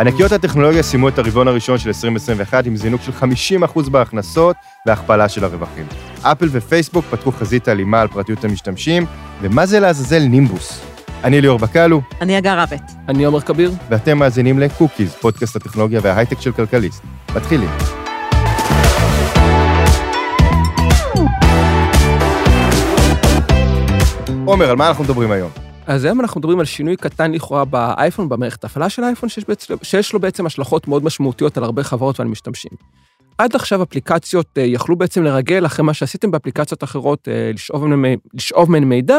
ענקיות הטכנולוגיה סיימו את הרבעון הראשון של 2021 עם זינוק של 50% בהכנסות והכפלה של הרווחים. אפל ופייסבוק פתחו חזית אלימה על פרטיות המשתמשים, ומה זה לעזאזל נימבוס? אני ליאור בקלו. אני אגר רבת. אני עומר כביר. ואתם מאזינים לקוקיז, פודקאסט הטכנולוגיה וההייטק של כלכליסט. מתחילים. עומר, על מה אנחנו מדברים היום? אז היום אנחנו מדברים על שינוי קטן לכאורה באייפון, במערכת ההפעלה של האייפון, שיש, בעצם, שיש לו בעצם השלכות מאוד משמעותיות על הרבה חברות ועל משתמשים. עד עכשיו אפליקציות אה, יכלו בעצם לרגל אחרי מה שעשיתם באפליקציות אחרות, אה, לשאוב מהן, מידע,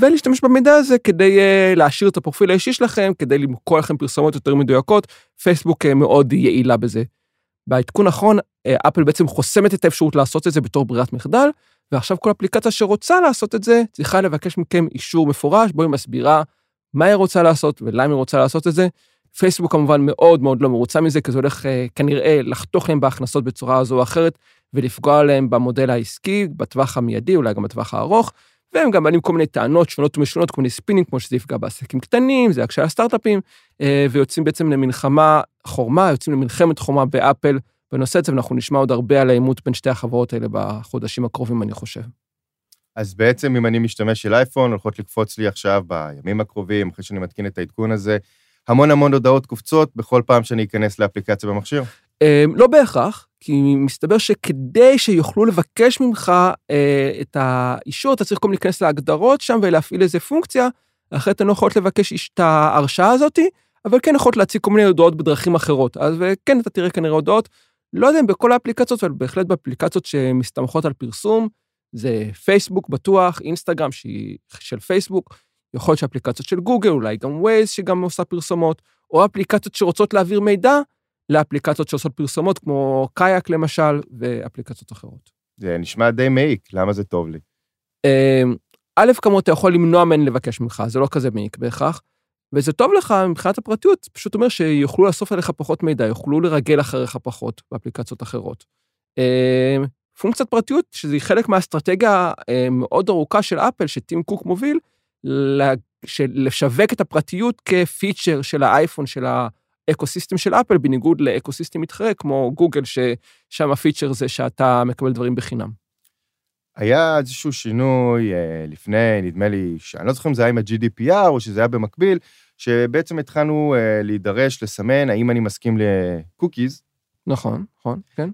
ולהשתמש במידע הזה כדי אה, להשאיר את הפרופיל האישי שלכם, כדי למכור לכם פרסומות יותר מדויקות. פייסבוק מאוד יעילה בזה. בעדכון האחרון, אפל בעצם חוסמת את האפשרות לעשות את זה בתור ברירת מחדל, ועכשיו כל אפליקציה שרוצה לעשות את זה, צריכה לבקש מכם אישור מפורש, בו היא מסבירה מה היא רוצה לעשות ולמה היא רוצה לעשות את זה. פייסבוק כמובן מאוד מאוד לא מרוצה מזה, כי זה הולך אה, כנראה לחתוך להם בהכנסות בצורה זו או אחרת, ולפגוע להם במודל העסקי, בטווח המיידי, אולי גם בטווח הארוך, והם גם מעלים כל מיני טענות שונות ומשונות, כל מיני ספינינג, כמו שזה יפגע בעסקים קטנים, זה יקשה על הסטארט-אפים, אה, ויוצאים בעצם למלחמת חורמה, יוצאים למלחמת חורמה באפל בנושא הזה, ואנחנו נשמע עוד הרבה על העימות בין שתי החברות האלה בחודשים הקרובים, אני חושב. אז בעצם אם אני משתמש של אייפון, הולכות לקפוץ לי עכשיו בימים הקרובים, אחרי שאני מתקין את העדכון הזה, המון המון הודעות קופצות בכל פעם שאני אכנס לאפליקציה במכשיר? אמ, לא בהכרח, כי מסתבר שכדי שיוכלו לבקש ממך אה, את האישור, אתה צריך קודם להיכנס להגדרות שם ולהפעיל איזה פונקציה, אחרת הן לא יכולות לבקש את ההרשאה הזאתי, אבל כן יכולות להציג כל מיני הודעות בדרכים אחרות. אז כן, אתה תראה כנראה הודעות לא יודע אם בכל האפליקציות, אבל בהחלט באפליקציות שמסתמכות על פרסום, זה פייסבוק בטוח, אינסטגרם שהיא של פייסבוק, יכול להיות שאפליקציות של גוגל, אולי גם ווייז שגם עושה פרסומות, או אפליקציות שרוצות להעביר מידע לאפליקציות שעושות פרסומות, כמו קאיאק למשל, ואפליקציות אחרות. זה נשמע די מעיק, למה זה טוב לי? אמ, א', כמובן אתה יכול למנוע מהן לבקש ממך, זה לא כזה מעיק בהכרח. וזה טוב לך מבחינת הפרטיות, פשוט אומר שיוכלו לאסוף עליך פחות מידע, יוכלו לרגל אחריך פחות באפליקציות אחרות. אמ, פונקציית פרטיות, שזה חלק מהאסטרטגיה אמ, מאוד ארוכה של אפל, שטים קוק מוביל, לשווק את הפרטיות כ feature של האייפון, של ה ecosystem של אפל, בניגוד ל ecosystem מתחרה כמו גוגל, ששם ה feature זה שאתה מקבל דברים בחינם. היה איזשהו שינוי אה, לפני, נדמה לי, שאני לא זוכר אם זה היה עם ה-GDPR או שזה היה במקביל, שבעצם התחלנו אה, להידרש, לסמן האם אני מסכים ל cookies. נכון, נכון, כן.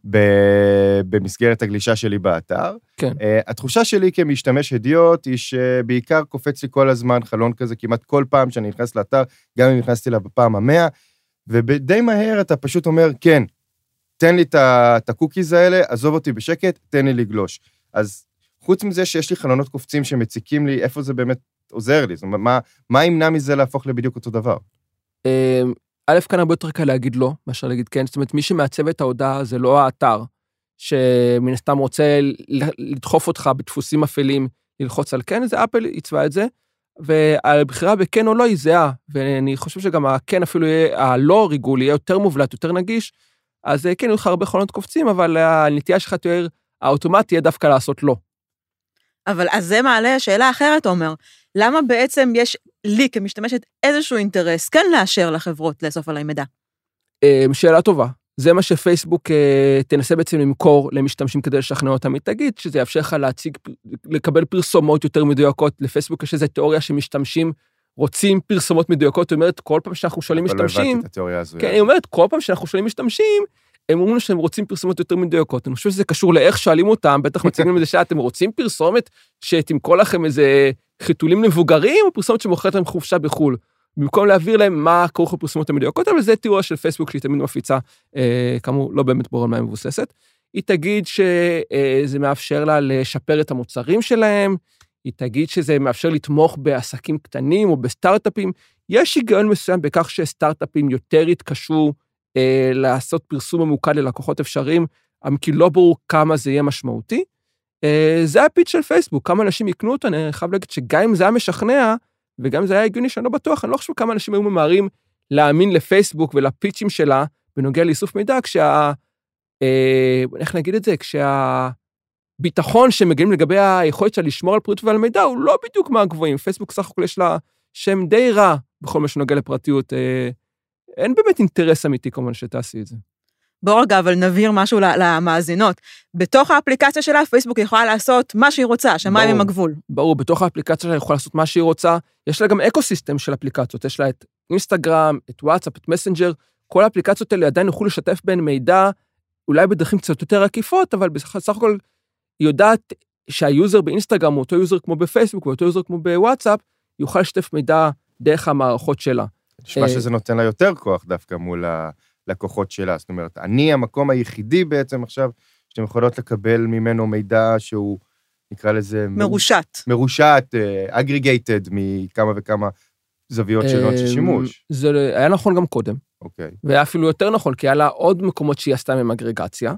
במסגרת הגלישה שלי באתר. כן. Uh, התחושה שלי כמשתמש הדיוט היא שבעיקר קופץ לי כל הזמן חלון כזה כמעט כל פעם שאני נכנס לאתר, גם אם נכנסתי אליו בפעם המאה, ודי מהר אתה פשוט אומר, כן, תן לי את הקוקיז האלה, עזוב אותי בשקט, תן לי לגלוש. אז חוץ מזה שיש לי חלונות קופצים שמציקים לי, איפה זה באמת עוזר לי? זאת אומרת, מה, מה ימנע מזה להפוך לבדיוק אותו דבר? אמ, א', כאן הרבה יותר קל להגיד לא, מאשר להגיד כן. זאת אומרת, מי שמעצב את ההודעה זה לא האתר, שמן הסתם רוצה לדחוף אותך בדפוסים אפלים, ללחוץ על כן, זה אפל עיצבה את זה, והבחירה בכן או לא היא זהה, ואני חושב שגם הכן אפילו יהיה, הלא ריגול יהיה יותר מובלט, יותר נגיש, אז כן, יהיו לך הרבה חלונות קופצים, אבל הנטייה שלך תהיה, האוטומט תהיה דווקא לעשות לא. אבל אז זה מעלה שאלה אחרת, עומר. למה בעצם יש לי כמשתמשת איזשהו אינטרס כן לאשר לחברות לאסוף עליי מידע? אמ, שאלה טובה. זה מה שפייסבוק אה, תנסה בעצם למכור למשתמשים כדי לשכנע אותם. היא תגיד שזה יאפשר לך להציג, לקבל פרסומות יותר מדויקות. לפייסבוק יש איזו תיאוריה שמשתמשים רוצים פרסומות מדויקות. היא אומרת, כל פעם שאנחנו שואלים משתמשים... לא הבנתי את התיאוריה הזו. כן, היא אומרת, כל פעם שאנחנו שואלים משתמשים, הם אומרים שהם רוצים פרסומות יותר מדויקות. אני חושב שזה קשור לאיך שואלים אותם, בטח מציגים לזה שאתם רוצים פרסומת שתמכור לכם איזה חיתולים מבוגרים, או פרסומת שמוכרת להם חופשה בחו"ל. במקום להעביר להם מה כרוך בפרסומות המדויקות, אבל זה תיאוריה של פייסבוק שהיא תמיד מפיצה, אה, כאמור, לא באמת ברור מה מבוססת. היא תגיד שזה מאפשר לה לשפר את המוצרים שלהם, היא תגיד שזה מאפשר לתמוך בעסקים קטנים או בסטארט-אפים. יש היגיון מסוים בכך שסטארט-אפים יותר יתקשו אה, לעשות פרסום ממוקד ללקוחות אפשריים, כי לא ברור כמה זה יהיה משמעותי. אה, זה הפיץ של פייסבוק, כמה אנשים יקנו אותו, אני חייב להגיד שגם אם זה היה משכנע, וגם אם זה היה הגיוני שאני לא בטוח, אני לא חושב כמה אנשים היו ממהרים להאמין לפייסבוק ולפיצ'ים שלה בנוגע לאיסוף מידע, כשה... אה, איך נגיד את זה? כשהביטחון שמגיעים לגבי היכולת שלה לשמור על פרטיות ועל מידע הוא לא בדיוק מהגבוהים. פייסבוק סך הכול יש לה שם די רע בכל מה שנוגע לפרטיות. אה, אין באמת אינטרס אמיתי כמובן שתעשי את זה. בואו רגע, אבל נבהיר משהו למאזינות. בתוך האפליקציה שלה, פייסבוק יכולה לעשות מה שהיא רוצה, שמיים. עם הגבול. ברור, בתוך האפליקציה שלה היא יכולה לעשות מה שהיא רוצה. יש לה גם ecosystem של אפליקציות, יש לה את אינסטגרם, את וואטסאפ, את מסנג'ר, כל האפליקציות האלה עדיין יוכלו לשתף בהן מידע, אולי בדרכים קצת יותר עקיפות, אבל בסך הכל היא יודעת שה user באינסטגרם הוא אותו user כמו בפייסבוק ואותו user כמו בוואטסאפ, יוכל לשתף מידע דרך המערכות שלה. נשמע אה, שזה נותן לה יותר כוח דווקא מול הלקוחות שלה. זאת אומרת, אני המקום היחידי בעצם עכשיו שאתם יכולות לקבל ממנו מידע שהוא, נקרא לזה... מרושת. מרושת, אגריגייטד מכמה וכמה זוויות שונות של אמ, שימוש. זה היה נכון גם קודם. אוקיי. והיה אפילו יותר נכון, כי היה לה עוד מקומות שהיא עשתה עם אגרגציה.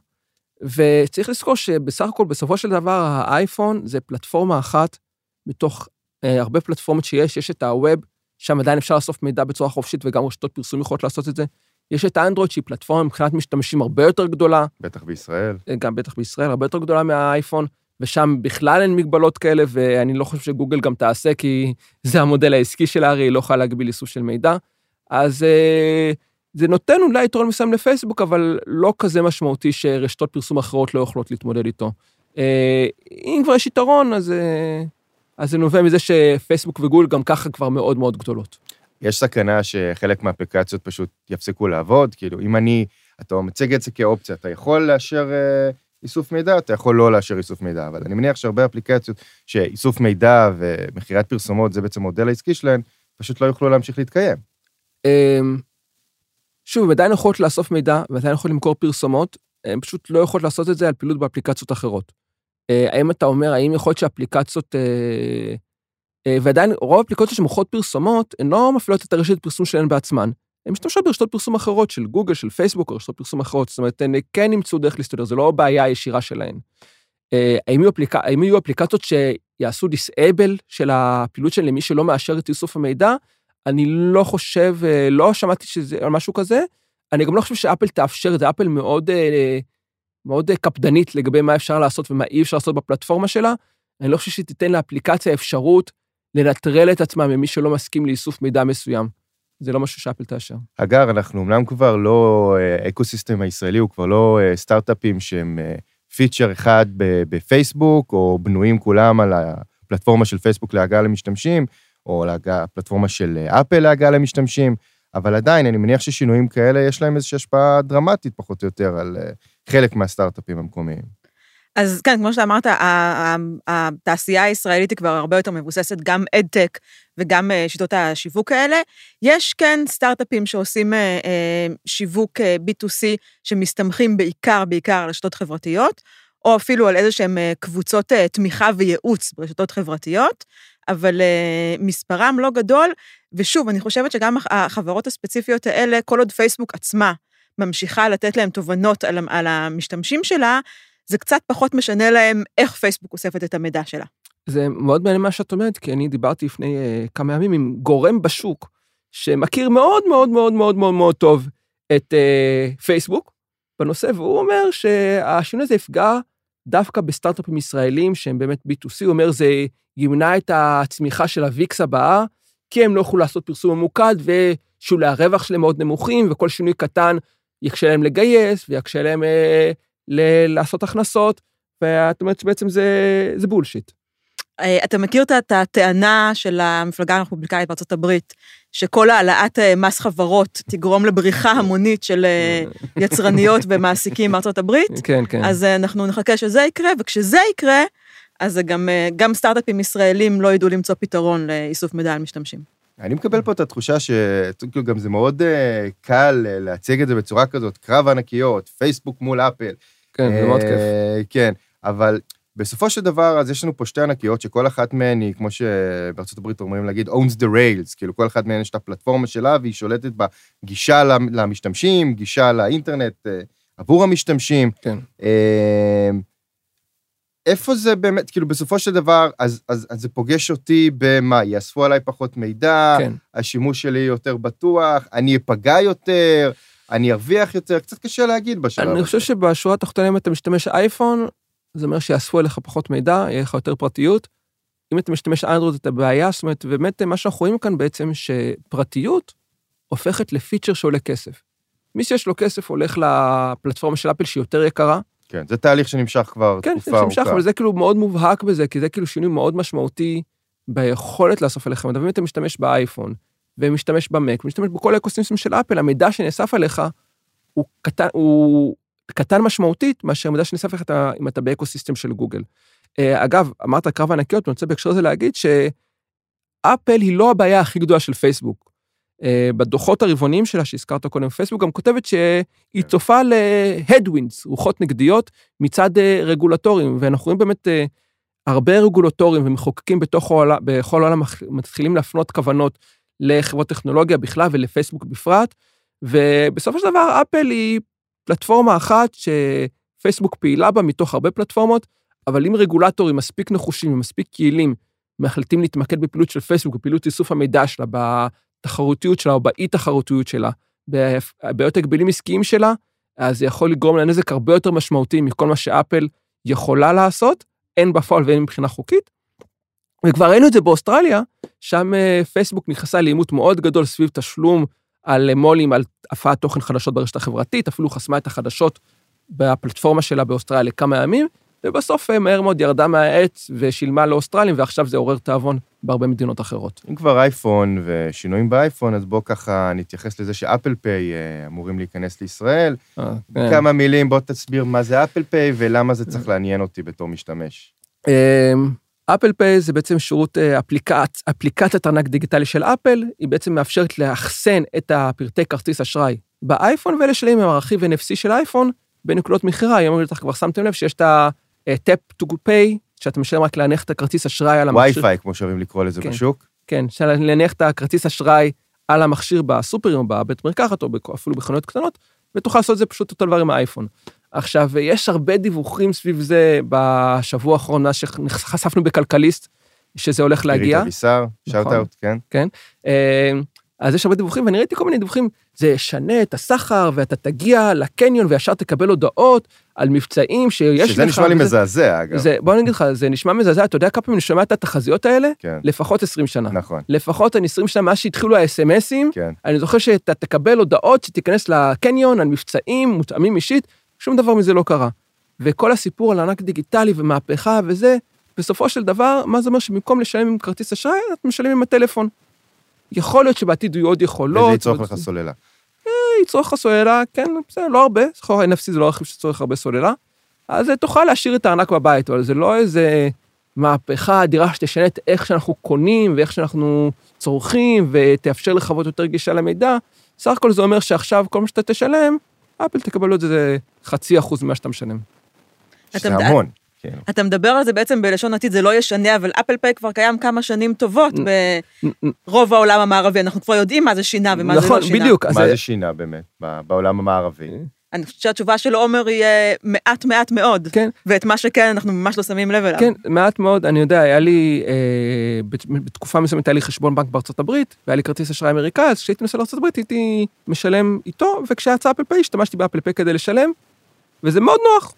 וצריך לזכור שבסך הכל, בסופו של דבר, האייפון זה פלטפורמה אחת מתוך אה, הרבה פלטפורמות שיש. יש את הווב, שם עדיין אפשר לאסוף מידע בצורה חופשית, וגם רשתות פרסום יכולות לעשות את זה. יש את האנדרואיד, שהיא פלטפורמה מבחינת משתמשים הרבה יותר גדולה, בטח בישראל. אה, גם בטח בישראל, הרבה יותר גדולה מהאייפון, ושם בכלל אין מגבלות כאלה, ואני לא חושב שגוגל גם תעשה, כי זה המודל העסקי שלה, הרי היא לא יכולה להגביל איסוף של מידע. אז אה, זה נותן אולי יתרון מסוים לפייסבוק, אבל לא כזה משמעותי שרשתות פרסום אחרות לא יכולות להתמודד איתו. אה, אם כבר יש יתרון, אז, אז זה נובע מזה שפייסבוק וגוגל גם ככה כבר מאוד מאוד גדולות. יש סכנה שחלק מהאפליקציות פשוט יפסיקו לעבוד, כאילו, אם אני, אתה מציג את זה כאופציה, אתה יכול לאשר אה, איסוף מידע, אתה יכול לא לאשר איסוף מידע, אבל אני מניח שהרבה אפליקציות שאיסוף מידע ומכירת פרסומות, זה בעצם המודל העסקי שלהן, פשוט לא יוכלו להמשיך להתקיים. אמ, שוב, הם עדיין יכולות לאסוף מידע ועדיין יכולות למכור פרסומות, הם פשוט לא יכולות לעשות את זה על פעילות באפליקציות אחרות. אה, האם אתה אומר, האם יכול להיות שאפליקציות, אה, אה, ועדיין רוב האפליקציות שמוכרות פרסומות, הן לא מפעילות את הרשת פרסום שלהן בעצמן. הן משתמשות ברשתות פרסום אחרות של גוגל, של פייסבוק, או רשתות פרסום אחרות, זאת אומרת, הן כן ימצאו דרך להסתדר, זו לא בעיה ישירה שלהן. האם יהיו, אפליק... האם יהיו אפליקציות שיעשו דיסאבל של הפעילות שלהן למי שלא מאשר את איסוף המידע? אני לא חושב, לא שמעתי שזה על משהו כזה. אני גם לא חושב שאפל תאפשר את זה, אפל מאוד, מאוד אה, קפדנית לגבי מה אפשר לעשות ומה אי אפשר לעשות בפלטפורמה שלה. אני לא חושב שהיא תיתן לאפליקציה אפשרות לנטרל את עצמה ממי שלא מסכים לאיסוף מידע מסוים. זה לא משהו שאפל תאשר. אגב, אנחנו אמנם כבר לא, ה ecosystem הישראלי הוא כבר לא אה, סטארט-אפים שהם אה, feature אחד בפייסבוק, או בנויים כולם על הפלטפורמה של פייסבוק להגעה למשתמשים, או להגעה, הפלטפורמה של אה, אפל להגעה למשתמשים, אבל עדיין, אני מניח ששינויים כאלה, יש להם איזושהי השפעה דרמטית, פחות או יותר, על אה, חלק מהסטארט-אפים המקומיים. אז כן, כמו שאמרת, התעשייה הישראלית היא כבר הרבה יותר מבוססת, גם אדטק וגם אה, שיטות השיווק האלה. יש כן סטארט-אפים שעושים אה, אה, שיווק אה, B2C שמסתמכים בעיקר, בעיקר על רשתות חברתיות, או אפילו על איזה אה, קבוצות תמיכה וייעוץ ברשתות חברתיות, אבל מספרם לא גדול, ושוב, אני חושבת שגם הח- החברות הספציפיות האלה, כל עוד פייסבוק עצמה ממשיכה לתת להם תובנות על, על המשתמשים שלה, זה קצת פחות משנה להם איך פייסבוק אוספת את המידע שלה. זה מאוד מעניין מה שאת אומרת, כי אני דיברתי לפני uh, כמה ימים עם גורם בשוק, שמכיר מאוד מאוד מאוד מאוד מאוד מאוד טוב את uh, פייסבוק בנושא, והוא אומר שהשינוי הזה יפגע דווקא בסטארט-אפים ישראלים שהם באמת B2C, הוא אומר זה ימנע את הצמיחה של הוויקס הבאה, כי הם לא יכולו לעשות פרסום ממוקד, ושולי הרווח שלהם מאוד נמוכים, וכל שינוי קטן יקשה להם לגייס, ויקשה להם uh, ל- לעשות הכנסות, ואת אומרת שבעצם זה, זה בולשיט. אה, אתה מכיר את- הטענה של המפלגה הרפובליקאית בארצות הברית, שכל העלאת אה, מס חברות תגרום לבריחה המונית של אה, יצרניות ומעסיקים בארצות הברית? כן, כן. אז אה, אנחנו נחכה שזה יקרה, וכשזה יקרה, אז גם, אה, גם סטארט-אפים ישראלים לא ידעו למצוא פתרון לאיסוף מידע על משתמשים. אני מקבל פה את התחושה שכאילו גם זה מאוד אה, קל אה, להציג את זה בצורה כזאת, קרב ענקיות, פייסבוק מול אפל. כן, זה מאוד כיף. אה, כן, אבל בסופו של דבר, אז יש לנו פה שתי ענקיות שכל אחת מהן היא, כמו שבארצות הברית אומרים להגיד, owns the rails, כאילו כל אחת מהן יש את הפלטפורמה שלה והיא שולטת בגישה למ- למשתמשים, גישה לאינטרנט עבור המשתמשים. כן. איפה זה באמת, כאילו בסופו של דבר, אז, אז, אז זה פוגש אותי במה, יאספו עליי פחות מידע, כן. השימוש שלי יותר בטוח, אני אפגע יותר, אני ארוויח יותר, קצת קשה להגיד בשלב אני הזה. חושב שבשורה התחתונה, אם אתה משתמש אייפון, זה אומר שיאספו אליך פחות מידע, יהיה לך יותר פרטיות. אם אתה משתמש אנדרואיד, אתה בעיה, זאת אומרת, באמת, מה שאנחנו רואים כאן בעצם, שפרטיות הופכת ל feature שעולה כסף. מי שיש לו כסף הולך לפלטפורמה של אפל שהיא יותר יקרה. כן, זה תהליך שנמשך כבר כן, תקופה ארוכה. נמשך, אבל זה כאילו מאוד מובהק בזה, כי זה כאילו שינוי מאוד משמעותי ביכולת לאסוף עליך מידע. ואם אתה משתמש באייפון, ומשתמש במק, ומשתמש בכל ה ecosystem של אפל, המידע שנאסף עליך הוא קטן, הוא קטן משמעותית מאשר המידע שנאסף עליך אתה- אם אתה ב ecosystem של גוגל. אה, אגב, אמרת קרב ענקיות, אני רוצה בהקשר הזה להגיד שאפל היא לא הבעיה הכי גדולה של פייסבוק. אה, בדוחות הרבעוניים שלה שהזכרת קודם, פייסבוק גם כותבת שהיא צופה ל-headwinds, רוחות נגדיות, מצד אה, רגולטורים, ואנחנו רואים באמת אה, הרבה רגולטורים ומחוקקים בתוך העולם, בכל העולם מתחילים להפנות כוונות לחברות טכנולוגיה בכלל ולפייסבוק בפרט, ובסופו של דבר אפל היא פלטפורמה אחת שפייסבוק פעילה בה מתוך הרבה פלטפורמות, אבל אם רגולטורים מספיק נחושים ומספיק יעילים מחליטים להתמקד בפעילות של פייסבוק, בפעילות איסוף המידע שלה, בתחרותיות שלה או באי-תחרותיות שלה, בבעיות הגבלים עסקיים שלה, אז זה יכול לגרום לנזק הרבה יותר משמעותי מכל מה שאפל יכולה לעשות, הן בפועל והן מבחינה חוקית. וכבר ראינו את זה באוסטרליה, שם אה, פייסבוק נכנסה לעימות מאוד גדול סביב תשלום על אה, מו"לים, על הפעת תוכן חדשות ברשת החברתית, אפילו חסמה את החדשות בפלטפורמה שלה באוסטרליה לכמה ימים, ובסוף אה, מהר מאוד ירדה מהעץ ושילמה לאוסטרלים, ועכשיו זה עורר תיאבון בהרבה מדינות אחרות. אם כבר אייפון ושינויים באייפון, אז בוא ככה נתייחס לזה שאפל פיי אה, אמורים להיכנס לישראל. אה, כן. כמה מילים, בוא תסביר מה זה אפל פיי ולמה זה צריך לעניין אותי בתור משתמש. אפל פיי זה בעצם שירות אפליקצ... אפליקציית ארנק דיגיטלי של אפל, היא בעצם מאפשרת לאחסן את הפרטי כרטיס אשראי באייפון ולשלם עם הרכיב NFC של אייפון בנקודות מכירה. היום בטח כבר שמתם לב שיש את ה-tap to pay, שאתה משלם רק להניח את הכרטיס אשראי על המכשיר. וי-פיי, כמו שאוהבים לקרוא לזה כן. בשוק. כן, של להניח את הכרטיס אשראי על המכשיר בסופרים או בבית מרקחת או אפילו בחנויות קטנות, ותוכל לעשות את זה פשוט אותו דבר עם האייפון. עכשיו, יש הרבה דיווחים סביב זה בשבוע האחרון, מאז שחשפנו בכלכליסט, שזה הולך להגיע. עירית אבישר, נכון. אאוט, כן? אה, אז יש הרבה דיווחים, ואני ראיתי כל מיני דיווחים, זה ישנה את הסחר, ואתה תגיע לקניון וישר תקבל הודעות על מבצעים שיש לך. שזה נשמע לי וזה- מזעזע, אגב. זה, בוא אני אגיד לך, זה נשמע מזעזע, אתה יודע כמה פעמים אני שומע את התחזיות האלה? כן, לפחות 20 שנה. נכון, לפחות אני 20 שנה מאז שהתחילו האס.אם.אסים, כן. אני זוכר שאתה תקבל הודעות שתיכנס לקניון על מבצעים מותאמים אישית, שום דבר מזה לא קרה. וכל הסיפור על ענק דיגיטלי ומהפכה וזה, בסופו של דבר, מה זה אומר שבמקום לשלם עם כרטיס אשראי, אתה משלם עם הטלפון. יכול להיות שבעתיד יהיו עוד יכולות. וזה יצרוך לך סוללה. יצרוך לך סוללה, כן, בסדר, לא הרבה, סחור NFC זה לא רכיב שצורך הרבה סוללה, אז אה, תוכל להשאיר את הארנק בבית, אבל זה לא איזה מהפכה אדירה שתשנה את איך שאנחנו קונים ואיך שאנחנו צורכים ותאפשר לחוות יותר גישה למידע. סך הכל זה אומר שעכשיו כל מה שאתה תשלם, אפל תקבל עוד איזה חצי אחוז ממה שאתה משלם. שזה המון. כן. אתה מדבר על זה בעצם בלשון עתיד, זה לא ישנה, אבל אפל פיי כבר קיים כמה שנים טובות ברוב העולם המערבי, אנחנו כבר יודעים מה זה שינה ומה זה נכון, לא שינה. בדיוק. אז מה זה- שינה באמת, ב- בעולם המערבי? אני חושבת שהתשובה של עומר היא אה, מעט מעט מאוד, כן, ואת מה שכן אנחנו ממש לא שמים לב אליו. כן, מעט מאוד, אני יודע, היה לי, אה, בת- בתקופה מסוימת היה לי חשבון בנק בארצות הברית, והיה לי כרטיס אשראי אמריקאי, אז כשהייתי נוסע לארצות הברית הייתי משלם איתו, וכשהייתה אפל פיי השתמשתי באפל פיי כדי לשלם, וזה מאוד נוח.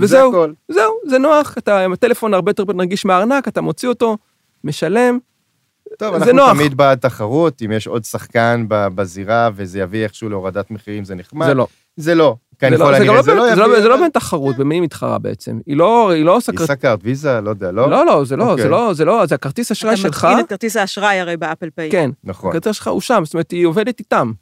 זה וזהו, הכל. זהו, זה נוח, אתה עם הטלפון הרבה יותר נגיש מהארנק, אתה מוציא אותו, משלם, טוב, זה אנחנו נוח. תמיד בעד תחרות, אם יש עוד שחקן ב- בזירה וזה יביא איכשהו להורדת מחירים, זה נחמד. זה לא. זה לא. זה ככל לא- זה לא זה לא זה לא-. זה לא תחרות, במי היא מתחרה בעצם? היא לא היא לא עושה כרטיס... ישראכרט, ויזה, לא יודע, לא? לא, לא, זה לא, אוקיי. זה לא, זה לא, זה הכרטיס אשראי אתה שלך, מתקין את כרטיס האשראי הרי באפל פיי. כן, נכון. הכרטיס שלך הוא שם, זאת אומרת, היא עובדת איתם.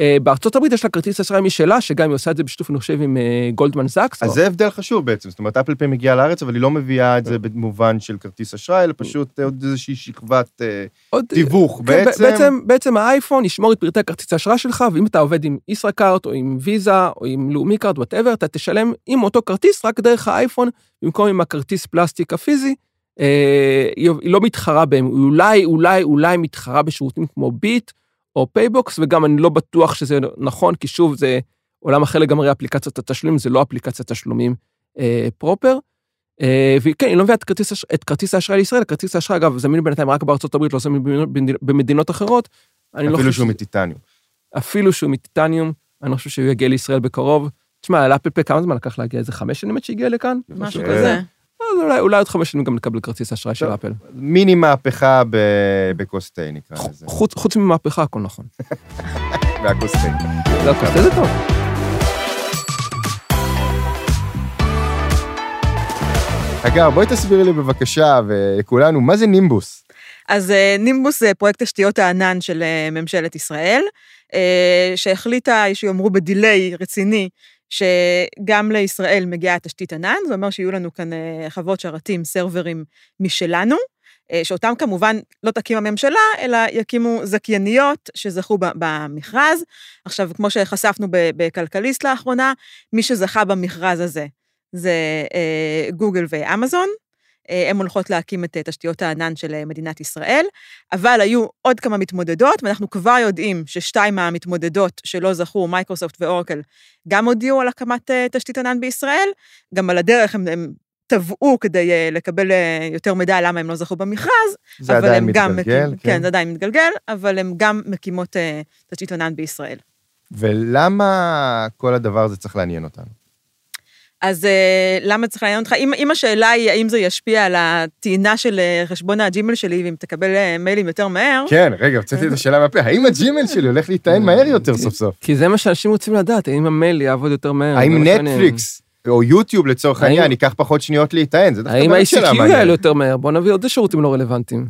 אה, בארצות הברית יש לה כרטיס אשראי משלה, שגם היא עושה את זה בשיתוף, אני חושב, עם אה, גולדמן זאקס. אז או- זה הבדל חשוב בעצם, זאת אומרת, אפל פיי מגיעה לארץ, אבל היא לא מביאה את זה במובן של כרטיס אשראי, אלא פשוט עוד איזושהי שכבת אה, עוד- תיווך כן, בעצם. בעצם, בעצם האייפון ישמור את פרטי כרטיס האשראי שלך, ואם אתה עובד עם ישראכרט או עם ויזה או עם לאומי קארט, whatever, אתה תשלם עם אותו כרטיס רק דרך האייפון, במקום עם הכרטיס פלסטיק הפיזי. היא לא מתחרה בהם, אולי, אולי, אולי מתחרה בשירותים כמו ביט או פייבוקס, וגם אני לא בטוח שזה נכון, כי שוב, זה עולם אחר לגמרי אפליקציית התשלומים, זה לא אפליקציית תשלומים אה, פרופר. אה, וכן, היא לא מביאה את כרטיס, את כרטיס האשראי לישראל, כרטיס האשראי, אגב, זמין בינתיים רק בארצות הברית, לא זמין במדינות- אחרות. אני לא אפילו חושב שהוא מטיטניום. אפילו שהוא מטיטניום, אני לא חושב שהוא יגיע לישראל בקרוב. תשמע, לאפל פיי כמה זמן לקח להגיע? איזה חמש שנים עד שהגיע לכאן? משהו אה, כזה. אז אולי, אולי עוד חמש שנים גם נקבל כרטיס אשראי של. אפל. מיני מהפכה ב- בכוס תה, נקרא לזה. חוץ, חוץ ממהפכה, הכל נכון. והכוס תה. זה הכל, זה טוב. אגב, בואי תסבירי לי בבקשה, וכולנו, מה זה נימבוס? אז אה, נימבוס זה פרויקט תשתיות הענן של אה, ממשלת ישראל, אה, שהחליטה, יש שיאמרו בדיליי רציני, שגם לישראל מגיעה תשתית ענן, זה אומר שיהיו לנו כאן אה, חוות שרתים, סרברים משלנו, אה, שאותם כמובן לא תקים הממשלה, אלא יקימו זכייניות שזכו במכרז. עכשיו, כמו שחשפנו בכלכליסט לאחרונה, מי שזכה במכרז הזה זה אה, גוגל ואמזון. אה, הן הולכות להקים את אה, תשתיות הענן של אה, מדינת ישראל, אבל היו עוד כמה מתמודדות, ואנחנו כבר יודעים ששתיים מהמתמודדות שלא זכו, מייקרוסופט ואורקל, גם הודיעו על הקמת תשתית ענן בישראל, גם על הדרך הם, הם תבעו כדי לקבל יותר מידע למה הם לא זכו במכרז, זה אבל עדיין הם גם מתגלגל, מקים, כן, זה עדיין מתגלגל, אבל הם גם מקימות תשתית ענן בישראל. ולמה כל הדבר הזה צריך לעניין אותנו? אז אה, למה צריך לעניין אותך? אם, אם השאלה היא האם זה ישפיע על הטעינה של אה, חשבון הג'ימל שלי, ואם תקבל אה, מיילים יותר מהר, כן, רגע, הוצאתי את השאלה מהפה, האם הג'ימל שלי הולך להיטען מהר יותר סוף סוף? כי זה מה שאנשים רוצים לדעת, האם המייל יעבוד יותר מהר. האם נטפליקס או יוטיוב לצורך האם- העניין ייקח פחות שניות להיטען? זה דווקא האם באמת שאלה ה-ICQ מעניינת. יעלה יותר מהר? בוא נביא עוד שירותים לא רלוונטיים.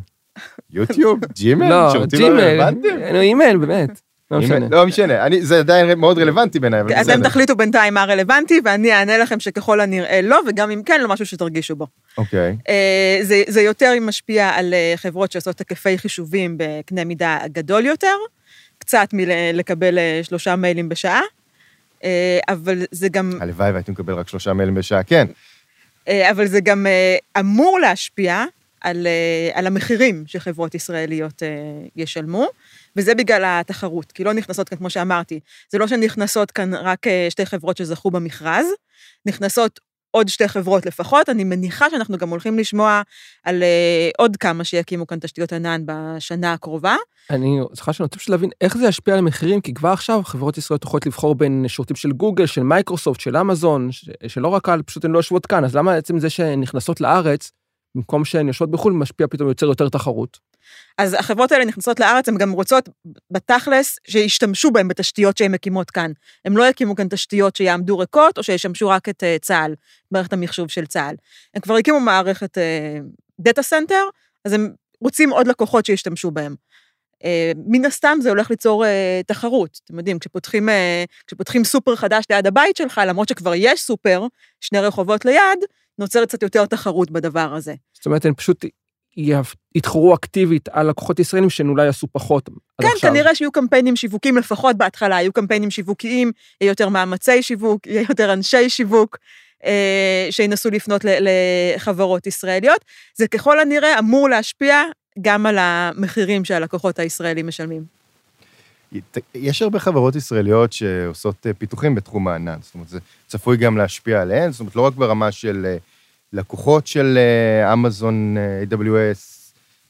יוטיוב? ג'ימל? לא, שירותים לא ג'ימל, רלוונטיים? נו, אימייל, באמת. לא משנה. לא משנה, אני- זה עדיין מאוד רלוונטי בעיניי, אבל אתם. תחליטו בינתיים מה רלוונטי, ואני אענה לכם שככל הנראה לא, וגם אם כן, לא משהו שתרגישו בו. אוקיי. אה, זה, זה יותר משפיע על אה, חברות שעושות היקפי חישובים בקנה מידה גדול יותר, קצת מלקבל שלושה מיילים בשעה, אה, אבל זה גם, הלוואי והייתי מקבל רק שלושה מיילים בשעה, כן. אה, אבל זה גם אה, אמור להשפיע על, אה, על המחירים שחברות ישראליות אה, ישלמו, וזה בגלל התחרות, כי לא נכנסות כאן, כמו שאמרתי, זה לא שנכנסות כאן רק אה, שתי חברות שזכו במכרז, נכנסות עוד שתי חברות לפחות, אני מניחה שאנחנו גם הולכים לשמוע על אה, עוד כמה שיקימו כאן תשתיות ענן בשנה הקרובה. אני, סליחה שאני רוצה להבין איך זה ישפיע על המחירים, כי כבר עכשיו חברות ישראליות יכולות לבחור בין שירותים של גוגל, של מייקרוסופט, של אמזון, שלא רק על, פשוט הן לא יושבות כאן, אז למה עצם זה שהן נכנסות לארץ, במקום שהן יושבות בחו"ל, משפיע פתאום יוצר יותר תחרות? אז החברות האלה נכנסות לארץ, הן גם רוצות בתכלס שישתמשו בהן בתשתיות שהן מקימות כאן. הן לא יקימו כאן תשתיות שיעמדו ריקות, או שישמשו רק את אה, צה"ל, מערכת המחשוב של צה"ל. הם כבר הקימו מערכת data center, אז הם רוצים עוד לקוחות שישתמשו בהם. אה, מן הסתם זה הולך ליצור אה, תחרות. אתם יודעים, כשפותחים, כשפותחים סופר חדש ליד הבית שלך, למרות שכבר יש סופר, שני רחובות ליד, נוצרת קצת יותר תחרות בדבר הזה. זאת אומרת, הן פשוט יתחרו אקטיבית על לקוחות ישראלים שהן אולי עשו פחות עד כן, עכשיו. כנראה שיהיו קמפיינים שיווקיים, לפחות בהתחלה, יהיו קמפיינים שיווקיים, יהיה יותר מאמצי שיווק, יהיה יותר אנשי שיווק, אה, שינסו לפנות לחברות ישראליות. זה ככל הנראה אמור להשפיע גם על המחירים שהלקוחות הישראלים משלמים. יש הרבה חברות ישראליות שעושות אה, פיתוחים בתחום הענן, זאת אומרת, זה צפוי גם להשפיע עליהן, זאת אומרת, לא רק ברמה של אה, לקוחות של אמזון, AWS,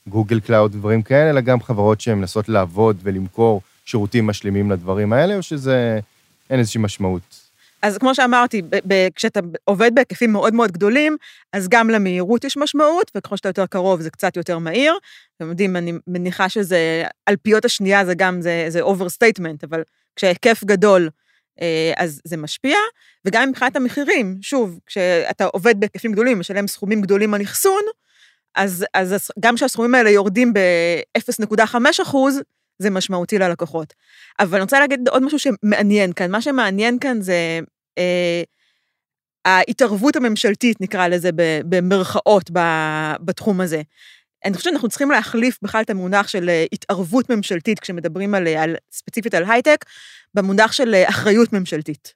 גוגל קלאוד ודברים כאלה, אלא גם חברות שהן מנסות לעבוד ולמכור שירותים משלימים לדברים האלה, או שזה, אין איזושהי משמעות? אז כמו שאמרתי, ב- ב- כשאתה עובד בהיקפים מאוד מאוד גדולים, אז גם למהירות יש משמעות, וככל שאתה יותר קרוב זה קצת יותר מהיר. אתם יודעים, אני מניחה שזה, אלפיות השנייה זה גם, זה, זה overstatement, אבל כשההיקף גדול, אז זה משפיע. וגם מבחינת המחירים, שוב, כשאתה עובד בהיקפים גדולים, משלם סכומים גדולים על אחסון, אז, אז גם כשהסכומים האלה יורדים ב-0.5 אחוז, זה משמעותי ללקוחות. אבל אני רוצה להגיד עוד משהו שמעניין כאן. מה שמעניין כאן זה אה, ההתערבות הממשלתית, נקרא לזה במרכאות, בתחום הזה. אני חושבת שאנחנו צריכים להחליף בכלל את המונח של אה, התערבות ממשלתית, כשמדברים על, על, ספציפית על הייטק, במונח של אה, אחריות ממשלתית.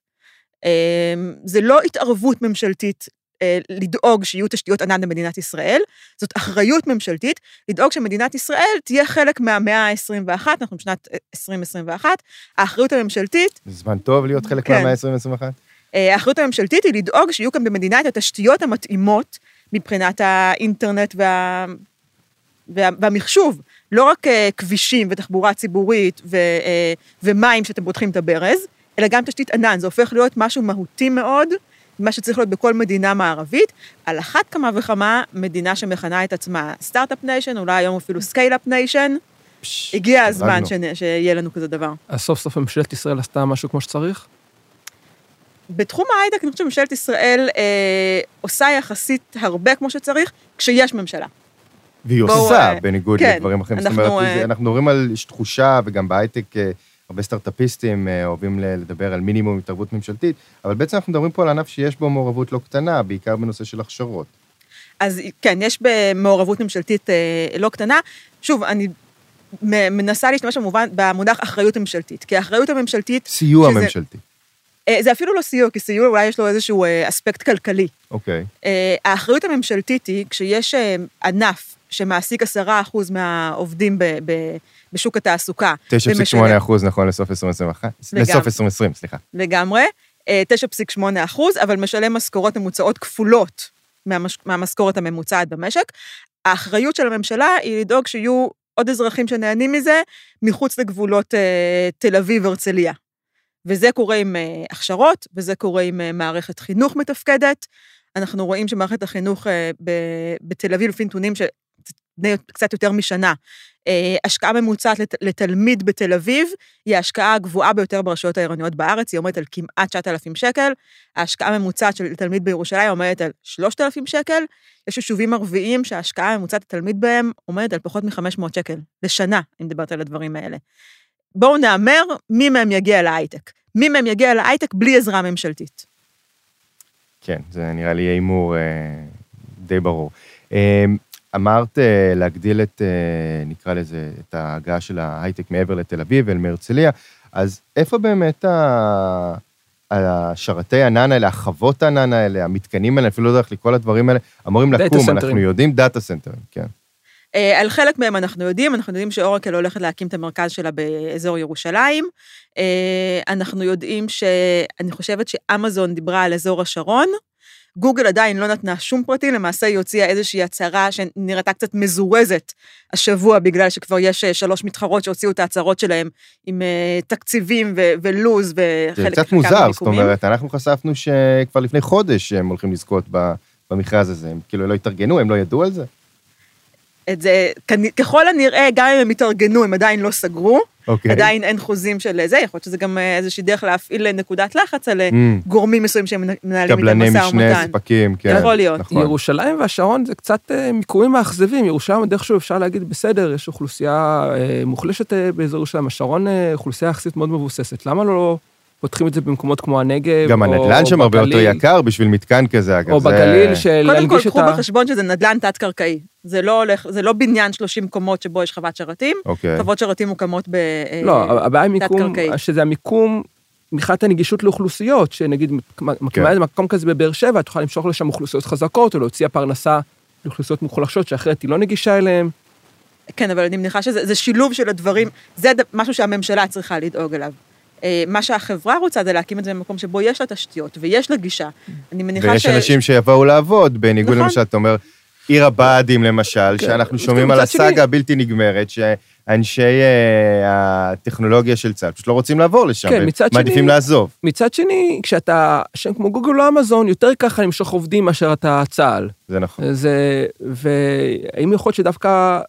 אה, זה לא התערבות ממשלתית אה, לדאוג שיהיו תשתיות ענן במדינת ישראל, זאת אחריות ממשלתית לדאוג שמדינת ישראל תהיה חלק מהמאה ה-21, אנחנו בשנת אה, 2021, האחריות הממשלתית, זה זמן טוב להיות חלק כן. מהמאה ה-20-21? אה, האחריות הממשלתית היא לדאוג שיהיו כאן במדינה את התשתיות המתאימות מבחינת האינטרנט וה... וה... והמחשוב, לא רק אה, כבישים ותחבורה ציבורית ו... אה, ומים שאתם פותחים את הברז, אלא גם תשתית ענן, זה הופך להיות משהו מהותי מאוד מה שצריך להיות בכל מדינה מערבית, על אחת כמה וכמה מדינה שמכנה את עצמה Start-Up Nation, אולי היום אפילו Scale-Up Nation, הגיע הזמן. שנ- שיהיה לנו כזה דבר. אז סוף סוף ממשלת ישראל עשתה משהו כמו שצריך? בתחום ההייטק, אני חושבת שממשלת ישראל אה, עושה יחסית הרבה כמו שצריך, כשיש ממשלה. והיא בואו, עושה, אה, בניגוד כן, לדברים אחרים. זאת אנחנו, אומרת, אה, אנחנו מדברים על, תחושה, וגם בהייטק, אה, הרבה סטארט-אפיסטים אוהבים לדבר על מינימום התערבות ממשלתית, אבל בעצם אנחנו מדברים פה על ענף שיש בו מעורבות לא קטנה, בעיקר בנושא של הכשרות. אז כן, יש במעורבות ממשלתית לא קטנה. שוב, אני מנסה להשתמש במובן, במונח אחריות ממשלתית, כי האחריות הממשלתית, סיוע שזה- ממשלתי. זה אפילו לא סיוע, כי סיוע אולי יש לו איזשהו אספקט כלכלי. אוקיי. אה, האחריות הממשלתית היא כשיש ענף שמעסיק 10% מהעובדים ב- ב- בשוק התעסוקה. 9.8 אחוז נכון לסוף 2021. לגמרי. לסוף 2020, סליחה. לגמרי, אה, 9.8 אחוז, אבל משלם משכורות ממוצעות כפולות מהמש... מהמשכורת הממוצעת במשק. האחריות של הממשלה היא לדאוג שיהיו עוד אזרחים שנהנים מזה מחוץ לגבולות אה, תל אביב-הרצליה. וזה קורה עם אה, הכשרות, וזה קורה עם אה, מערכת חינוך מתפקדת. אנחנו רואים שמערכת החינוך אה, בתל אביב, לפי נתונים בני קצת יותר משנה, אה, השקעה ממוצעת לת, לתלמיד בתל אביב היא ההשקעה הגבוהה ביותר ברשויות העירוניות בארץ, היא עומדת על כמעט 9,000 שקל. ההשקעה הממוצעת של תלמיד בירושלים עומדת על 3,000 שקל. יש יישובים ערביים שההשקעה הממוצעת לתלמיד בהם עומדת על פחות מ-500 שקל לשנה, אם מדברת על הדברים האלה. בואו נהמר מי מהם יגיע להייטק. מי מהם יגיע להייטק בלי עזרה ממשלתית. כן, זה נראה לי הימור אה, די ברור. אה, אמרת אה, להגדיל את, אה, נקרא לזה, את ההגעה של ההייטק מעבר לתל אביב או מהרצליה, אז איפה באמת ה... השרתי ענן האלה, החוות הענן האלה, המתקנים האלה, אפילו לא יודע איך לקרוא לדברים האלה, אמורים לקום, סנטרים. אנחנו יודעים דאטה סנטרים, כן. אה, על חלק מהם אנחנו יודעים, אנחנו יודעים שאורקל הולכת להקים את המרכז שלה באזור ירושלים. אנחנו יודעים ש... אני חושבת שאמזון דיברה על אזור השרון. גוגל עדיין לא נתנה שום פרטים, למעשה היא הוציאה איזושהי הצהרה שנראתה קצת מזורזת השבוע, בגלל שכבר יש אה, שלוש מתחרות שהוציאו את ההצהרות שלהם עם אה, תקציבים ו- ולוז וחלק זה קצת מוזר, זאת. אומרת, אנחנו חשפנו שכבר לפני חודש הם הולכים לזכות במכרז הזה, הם כאילו לא התארגנו, הם לא ידעו על זה? את זה, ככל הנראה, גם אם הם התארגנו, הם עדיין לא סגרו. אוקיי. עדיין אין חוזים של זה, יכול להיות שזה גם אה, איזושהי דרך להפעיל נקודת לחץ על אה, Mm, גורמים מסוימים שהם מנהלים איתם קבלני משא משנה, ומתן. ספקים, כן. יכול להיות. נכון. ירושלים והשרון זה קצת אה, מיקומים מאכזבים. ירושלים עוד איכשהו אפשר להגיד, בסדר, יש אוכלוסייה אה, מוחלשת אה, באזור ירושלים. השרון אה, אוכלוסייה יחסית מאוד מבוססת. למה לא פותחים את זה במקומות כמו הנגב? גם או- הנדל"ן שם הרבה יותר? יקר בשביל מתקן כזה, אגב. או זה- בגליל, של קודם כל, קחו. בחשבון שזה נדל"ן תת-קרקעי. זה לא הולך, זה לא בניין 30 קומות שבו יש חוות שרתים. אוקיי. חוות שרתים מוקמות ב... אה, לא, הבעיה היא מיקום. שזה המיקום, מבחינת הנגישות לאוכלוסיות, שנגיד כן. מקימה איזה מקום כזה בבאר שבע, תוכל למשוך לשם אוכלוסיות חזקות, או להוציא פרנסה לאוכלוסיות מוחלשות, שאחרת היא לא נגישה אליהן. כן, אבל אני מניחה שזה זה שילוב של הדברים, זה משהו שהממשלה צריכה לדאוג אליו. אה, מה שהחברה רוצה זה להקים את זה במקום שבו יש לה תשתיות ויש לה גישה. אני מניחה ויש אנשים שיבואו לעבוד, בניגוד נכון. למשל, אתה אומר, עיר הבה"דים למשל, כן. שאנחנו שומעים על שני- הסאגה הבלתי נגמרת, שאנשי אה, הטכנולוגיה של צה"ל פשוט לא רוצים לעבור לשם, כן, מצד שני- מעדיפים לעזוב. מצד שני, כשאתה, שם כמו גוגל או אמזון, יותר ככה למשוך עובדים מאשר אתה צה"ל. זה נכון. זה, והאם יכול להיות שדווקא,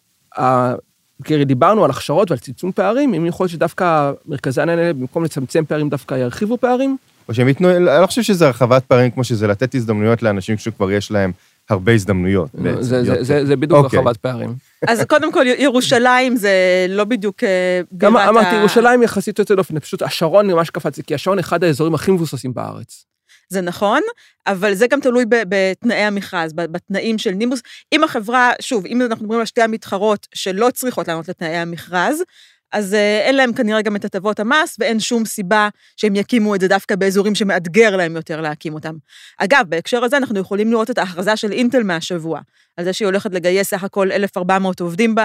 כי דיברנו על הכשרות ועל צמצום פערים, אם יכול להיות שדווקא מרכזי העניין האלה, במקום לצמצם פערים, דווקא ירחיבו פערים? או שהם ייתנו, אני לא חושב שזה הרחבת פערים כמו שזה לתת הזדמנויות לאנשים שכבר יש להם הרבה הזדמנויות. בעצם, זה, זה, להיות- זה, זה בדיוק אוקיי. הרחבת פערים. אז קודם כל, ירושלים זה לא בדיוק אה, גם אמרתי, ה- ירושלים יחסית יוצא דופן, פשוט השרון ממש קפץ, כי השרון אחד האזורים הכי מבוססים בארץ. זה נכון, אבל זה גם תלוי בתנאי המכרז, בתנאים של נימוס. אם החברה, שוב, אם אנחנו מדברים על שתי המתחרות שלא צריכות לענות לתנאי המכרז, אז אה, אין להם כנראה גם את הטבות המס, ואין שום סיבה שהם יקימו את זה דווקא באזורים שמאתגר להם יותר להקים אותם. אגב, בהקשר הזה אנחנו יכולים לראות את ההכרזה של אינטל מהשבוע, על זה שהיא הולכת לגייס סך הכל 1,400 עובדים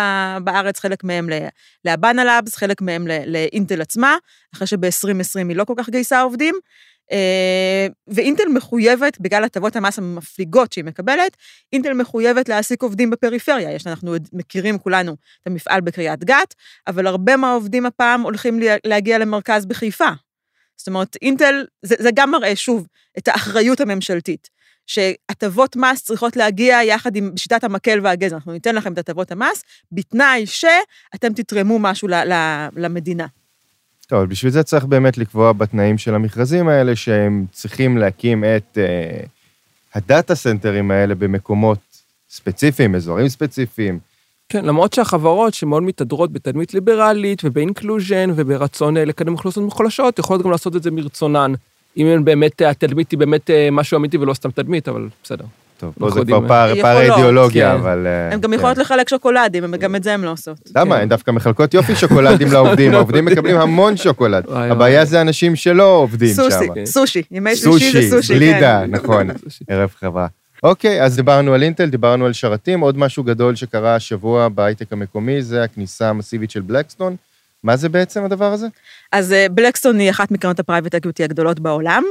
בארץ, חלק מהם ל- להבאנה לאבס, חלק מהם לאינטל עצמה, אחרי שב-2020 היא לא כל כך גייסה עובדים. אה, ואינטל מחויבת, בגלל הטבות המס המפליגות שהיא מקבלת, אינטל מחויבת להעסיק עובדים בפריפריה. יש, אנחנו מכירים כולנו את המפעל בקריית גת, אבל הרבה מהעובדים הפעם הולכים לה- להגיע למרכז בחיפה. זאת אומרת, אינטל, זה, זה גם מראה, שוב, את האחריות הממשלתית. שהטבות מס צריכות להגיע יחד עם שיטת המקל והגזר. אנחנו ניתן לכם את הטבות המס, בתנאי שאתם תתרמו משהו ל, ל, למדינה. טוב, בשביל זה צריך באמת לקבוע בתנאים של המכרזים האלה, שהם צריכים להקים את אה, הדאטה סנטרים האלה במקומות ספציפיים, אזורים ספציפיים. כן, למרות שהחברות שמאוד מתהדרות בתדמית ליברלית וב inclusion וברצון אה, לקדם אוכלוסיות מוחלשות, יכולות גם לעשות את זה מרצונן. אם באמת התדמית היא באמת אה, משהו אמיתי ולא סתם תדמית, אבל בסדר. טוב, פה זה כבר פער, פער אידיאולוגיה, כן. אבל... אה, הן גם כן. יכולות לחלק שוקולדים, גם את זה הן לא עושות. למה? כן. הן דווקא מחלקות יופי שוקולדים לעובדים, העובדים מקבלים המון שוקולד. הבעיה. זה אנשים שלא עובדים שם. סוסי, כן. סושי, ימי שלישי סושי, זה סושי, גלידה. נכון, ערב חברה. אוקיי, אז דיברנו על אינטל, דיברנו על שרתים, עוד משהו גדול שקרה השבוע בהייטק המקומי, זה הכניסה המסיבית של בלקסטון. מה זה בעצם הדבר הזה? אז אה, בלקסטון היא אחת מקרנות ה private equity הגדולות בעולם.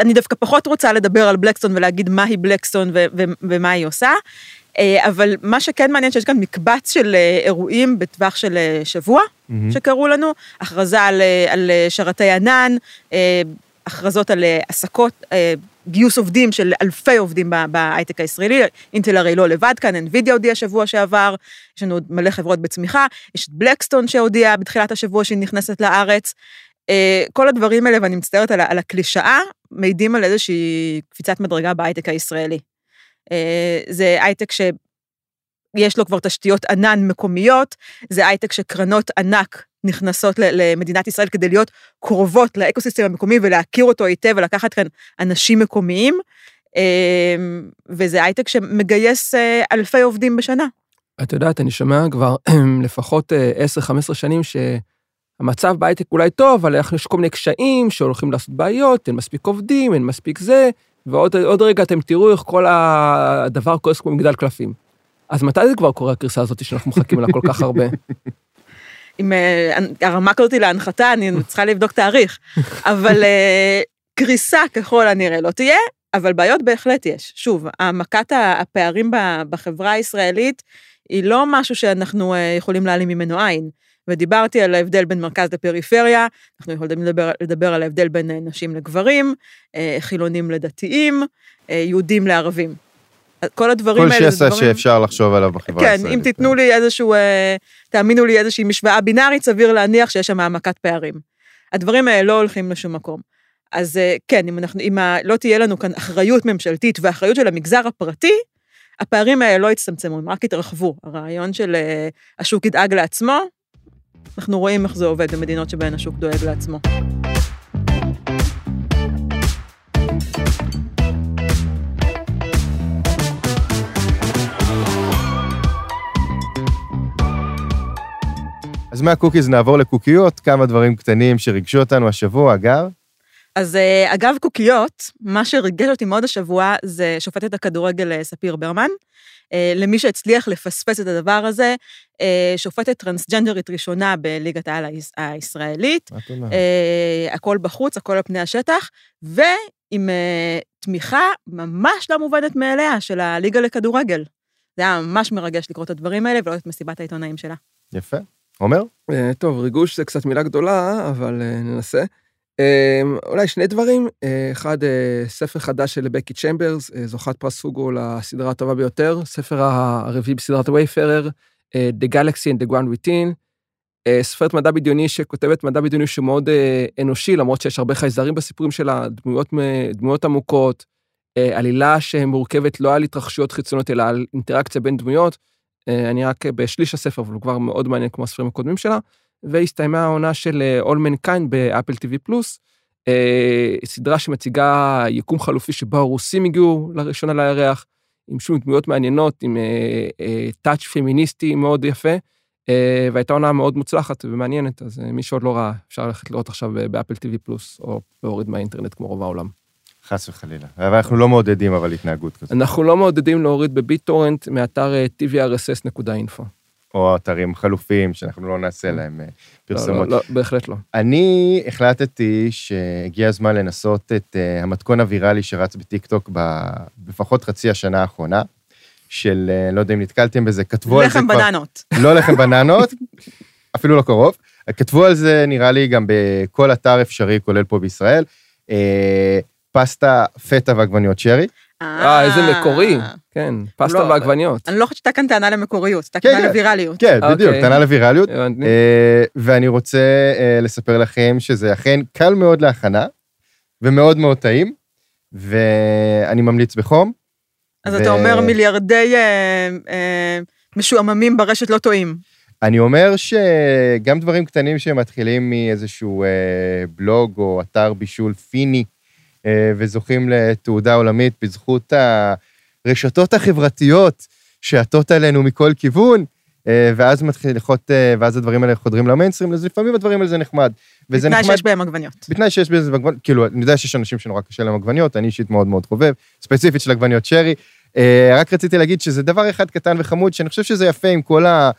אני דווקא פחות רוצה לדבר על בלקסטון ולהגיד מהי בלקסטון ו- ו- ומה היא עושה, אה, אבל מה שכן מעניין שיש כאן מקבץ של אה, אירועים בטווח של אה, שבוע מהמם. שקרו לנו, הכרזה על, על שרתי ענן, הכרזות על עסקות, גיוס עובדים של אלפי עובדים בהייטק הישראלי, אינטל הרי לא לבד כאן, NVIDIA הודיע שבוע שעבר, יש לנו עוד מלא חברות בצמיחה, יש את בלקסטון שהודיע בתחילת השבוע שהיא נכנסת לארץ. אה, כל הדברים האלה, ואני מצטערת על, על הקלישאה, מעידים על איזושהי קפיצת מדרגה בהייטק הישראלי. אה, זה הייטק שיש לו כבר תשתיות ענן מקומיות, זה הייטק שקרנות ענק נכנסות למדינת ישראל כדי להיות קרובות לאקוסיסטם המקומי ולהכיר אותו היטב ולקחת כאן אנשים מקומיים, אה, וזה הייטק שמגייס אלפי עובדים בשנה. את יודעת, אני שומע כבר לפחות אה, 10-15 שנים שהמצב בהייטק אולי טוב, אבל יש כל מיני קשיים שהולכים לעשות בעיות, אין מספיק עובדים, אין מספיק זה, ועוד עוד רגע אתם תראו איך כל הדבר קורס כמו מגדל קלפים. אז מתי זה כבר קורה הקריסה הזאת שאנחנו מחכים לה כל כך הרבה? אם אה, הרמקת אותי להנחתה, אני צריכה לבדוק תאריך. אבל אה, קריסה ככל הנראה לא תהיה, אבל בעיות בהחלט יש. שוב, העמקת הפערים בחברה הישראלית היא לא משהו שאנחנו אה, יכולים להעלים ממנו עין. ודיברתי על ההבדל בין מרכז לפריפריה, אנחנו יכולים לדבר, לדבר על ההבדל בין אה, נשים לגברים, אה, חילונים לדתיים, אה, יהודים לערבים. כל הדברים כל האלה זה שסע דברים... שאפשר לחשוב עליו בחברה כן, הישראלית. אם תיתנו לי איזשהו, תאמינו לי איזושהי משוואה בינארית, סביר להניח שיש שם העמקת פערים. הדברים האלה לא הולכים לשום מקום. אז כן, אם, אנחנו, אם לא תהיה לנו כאן אחריות ממשלתית ואחריות של המגזר הפרטי, הפערים האלה לא יצטמצמו, הם רק יתרחבו. הרעיון של השוק ידאג לעצמו, אנחנו רואים איך זה עובד במדינות שבהן השוק דואג לעצמו. אז מה cookies נעבור לקוקיות, כמה דברים קטנים שריגשו אותנו השבוע, אגב. אז אה, אגב קוקיות, מה שריגש אותי מאוד השבוע זה שופטת הכדורגל אה, ספיר ברמן. אה, למי שהצליח לפספס את הדבר הזה, שופטת טרנסג'נדרית ראשונה בליגת העל היש- הישראלית, מה הכל בחוץ, הכל על פני השטח, ועם תמיכה ממש לא מובנת מאליה של הליגה לכדורגל. זה היה ממש מרגש לקרוא את הדברים האלה ולראות את מסיבת העיתונאים שלה. יפה. עומר? טוב, ריגוש זה קצת מילה גדולה, אבל ננסה. אה, אולי שני דברים. אה, אחד, אה, ספר חדש של בקי צ'מברס, אה, זוכת פרס פוגו לסדרה הטובה ביותר, ספר הרביעי בסדרת וייפרר, אה, The Galaxy and the Ground Within. סופרת מדע בדיוני שכותבת מדע בדיוני שהוא מאוד אנושי, למרות שיש הרבה חייזרים בסיפורים שלה, דמויות, דמויות עמוקות, עלילה שמורכבת לא על התרחשויות חיצוניות, אלא על אינטראקציה בין דמויות. אני רק בשליש הספר, אבל הוא כבר מאוד מעניין כמו הספרים הקודמים שלה. והסתיימה העונה של אה, All Mankind באפל TV פלוס, אה, סדרה שמציגה יקום חלופי שבו הרוסים הגיעו לראשונה לירח, עם שום דמויות מעניינות, עם טאץ' פמיניסטי מאוד יפה, אה, והייתה עונה מאוד מוצלחת ומעניינת, אז אה, מי שעוד לא ראה, אפשר ללכת לראות עכשיו באפל TV פלוס, או להוריד מהאינטרנט כמו רוב העולם. חס וחלילה. אבל אנחנו לא מעודדים אבל התנהגות כזאת. אנחנו לא מעודדים להוריד בביט-טורנט מאתר אה, tvrss.info. או אתרים חלופיים שאנחנו לא נעשה להם אה, לא, פרסומות. לא, לא, בהחלט לא. אני החלטתי שהגיע הזמן לנסות את אה, המתכון הוויראלי שרץ בטיקטוק ב- לפחות חצי השנה האחרונה, של, אה, לא יודע אם נתקלתם בזה, כתבו על זה לחם כבר... בננות. לא לחם בננות, אפילו לא קרוב. כתבו על זה, נראה לי, גם בכל אתר אפשרי, כולל פה בישראל. אה, פסטה, פטה ועגבניות שרי. אה, איזה מקורי. כן, פסטה לא, ועגבניות. אני לא חושבת שהייתה כאן טענה למקוריות, הייתה כן, טענה כן. לווירליות. כן, בדיוק, אוקיי. טענה לווירליות. אה, ואני רוצה אה, לספר לכם שזה אכן קל מאוד להכנה, ומאוד מאוד טעים, ואני ממליץ בחום. אז אתה אומר מיליארדי אה, אה, משועממים ברשת לא טועים. אני אומר שגם דברים קטנים שמתחילים מאיזשהו אה, בלוג או אתר בישול פיני, אה, וזוכים לתעודה עולמית בזכות הרשתות החברתיות שעטות עלינו מכל כיוון, אה, ואז מתחיל לחות, אה, ואז הדברים האלה חודרים למיינסטרים, אז לפעמים הדברים האלה זה נחמד. וזה בתנאי נחמד, שיש בהם עגבניות. בתנאי שיש בזה עגבניות, כאילו, אני יודע שיש אנשים שנורא קשה להם עגבניות, אני אישית מאוד מאוד חובב, ספציפית של עגבניות שרי. אה, רק רציתי להגיד שזה דבר אחד קטן וחמוד, שאני חושב שזה יפה עם כל ה...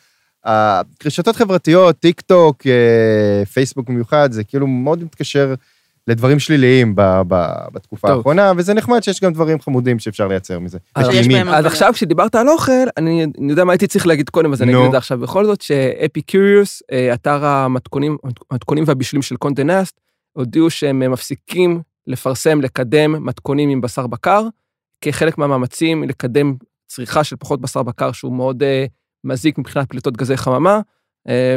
הרשתות חברתיות, טיק טוק, אה, פייסבוק במיוחד, זה כאילו מאוד מתקשר לדברים שליליים ב, ב, בתקופה טוב. האחרונה, וזה נחמד שיש גם דברים חמודים שאפשר לייצר מזה. אז אז. עכשיו כשדיברת על אוכל, אני אני יודע מה הייתי צריך להגיד קודם, אז אני נו. אגיד את זה עכשיו בכל זאת, ש Epicurious, אתר המתכונים המתכונים והבישולים של Condé Nast, הודיעו שהם אה, מפסיקים לפרסם, לקדם מתכונים עם בשר בקר, כחלק מהמאמצים לקדם צריכה של פחות בשר בקר, שהוא מאוד אה, מזיק מבחינת פליטות גזי חממה, אה,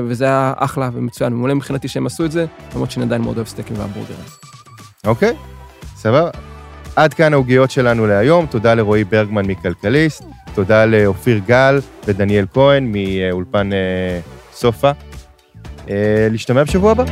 וזה היה אחלה ומצוין, מעולה מבחינתי שהם עשו את זה, למרות שאני עדיין מאוד אוהב סטייקים והמבורגרים. אוקיי, סבבה. עד כאן העוגיות שלנו להיום, תודה לרועי ברגמן מכלכליסט, תודה לאופיר גל ודניאל כהן מאולפן אה, סופה. אה, להשתמע בשבוע הבא.